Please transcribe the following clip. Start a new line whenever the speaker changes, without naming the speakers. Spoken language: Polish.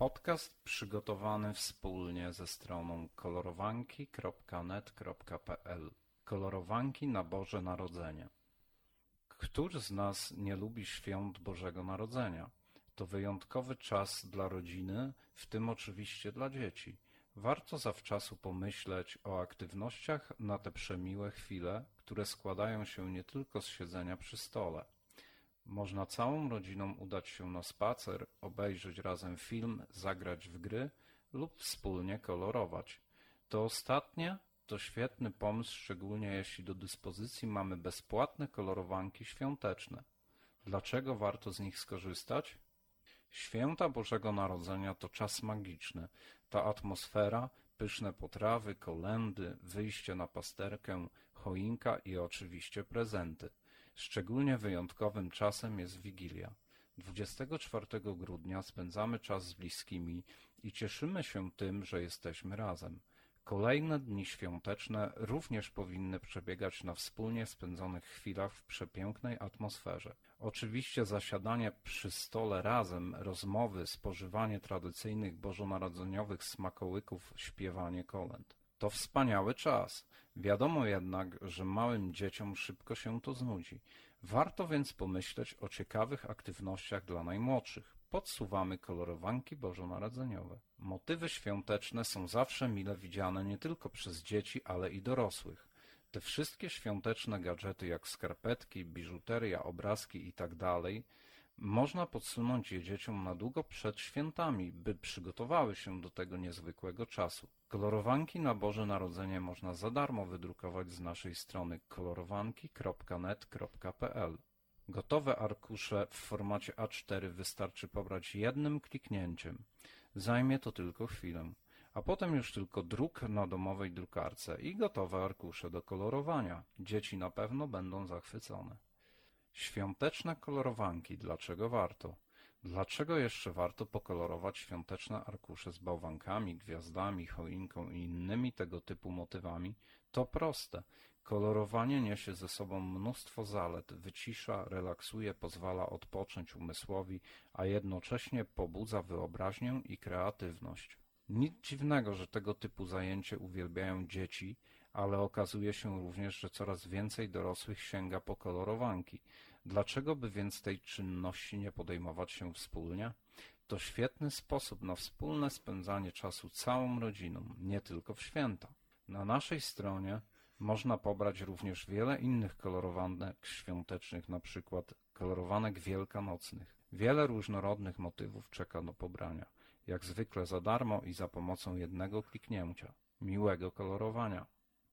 Podcast przygotowany wspólnie ze stroną kolorowanki.net.pl Kolorowanki na Boże Narodzenie Któż z nas nie lubi świąt Bożego Narodzenia? To wyjątkowy czas dla rodziny, w tym oczywiście dla dzieci. Warto zawczasu pomyśleć o aktywnościach na te przemiłe chwile, które składają się nie tylko z siedzenia przy stole. Można całą rodziną udać się na spacer, obejrzeć razem film, zagrać w gry lub wspólnie kolorować. To ostatnie to świetny pomysł, szczególnie jeśli do dyspozycji mamy bezpłatne kolorowanki świąteczne. Dlaczego warto z nich skorzystać? Święta Bożego Narodzenia to czas magiczny. Ta atmosfera, pyszne potrawy, kolędy, wyjście na pasterkę, choinka i oczywiście prezenty. Szczególnie wyjątkowym czasem jest Wigilia. 24 grudnia spędzamy czas z bliskimi i cieszymy się tym, że jesteśmy razem. Kolejne dni świąteczne również powinny przebiegać na wspólnie spędzonych chwilach w przepięknej atmosferze. Oczywiście zasiadanie przy stole razem, rozmowy, spożywanie tradycyjnych bożonarodzeniowych smakołyków, śpiewanie kolęd. To wspaniały czas. Wiadomo jednak, że małym dzieciom szybko się to znudzi. Warto więc pomyśleć o ciekawych aktywnościach dla najmłodszych. Podsuwamy kolorowanki bożonarodzeniowe. Motywy świąteczne są zawsze mile widziane nie tylko przez dzieci, ale i dorosłych. Te wszystkie świąteczne gadżety jak skarpetki, biżuteria, obrazki itd. można podsunąć je dzieciom na długo przed świętami, by przygotowały się do tego niezwykłego czasu. Kolorowanki na Boże Narodzenie można za darmo wydrukować z naszej strony kolorowanki.net.pl. Gotowe arkusze w formacie A4 wystarczy pobrać jednym kliknięciem. Zajmie to tylko chwilę, a potem już tylko druk na domowej drukarce i gotowe arkusze do kolorowania. Dzieci na pewno będą zachwycone. Świąteczne kolorowanki. Dlaczego warto? Dlaczego jeszcze warto pokolorować świąteczne arkusze z bałwankami, gwiazdami, choinką i innymi tego typu motywami? To proste. Kolorowanie niesie ze sobą mnóstwo zalet, wycisza, relaksuje, pozwala odpocząć umysłowi, a jednocześnie pobudza wyobraźnię i kreatywność. Nic dziwnego, że tego typu zajęcie uwielbiają dzieci, ale okazuje się również, że coraz więcej dorosłych sięga po kolorowanki. Dlaczego by więc tej czynności nie podejmować się wspólnie? To świetny sposób na wspólne spędzanie czasu całą rodziną, nie tylko w święta. Na naszej stronie można pobrać również wiele innych kolorowanek świątecznych, na przykład kolorowanek wielkanocnych. Wiele różnorodnych motywów czeka do pobrania, jak zwykle za darmo i za pomocą jednego kliknięcia. Miłego kolorowania!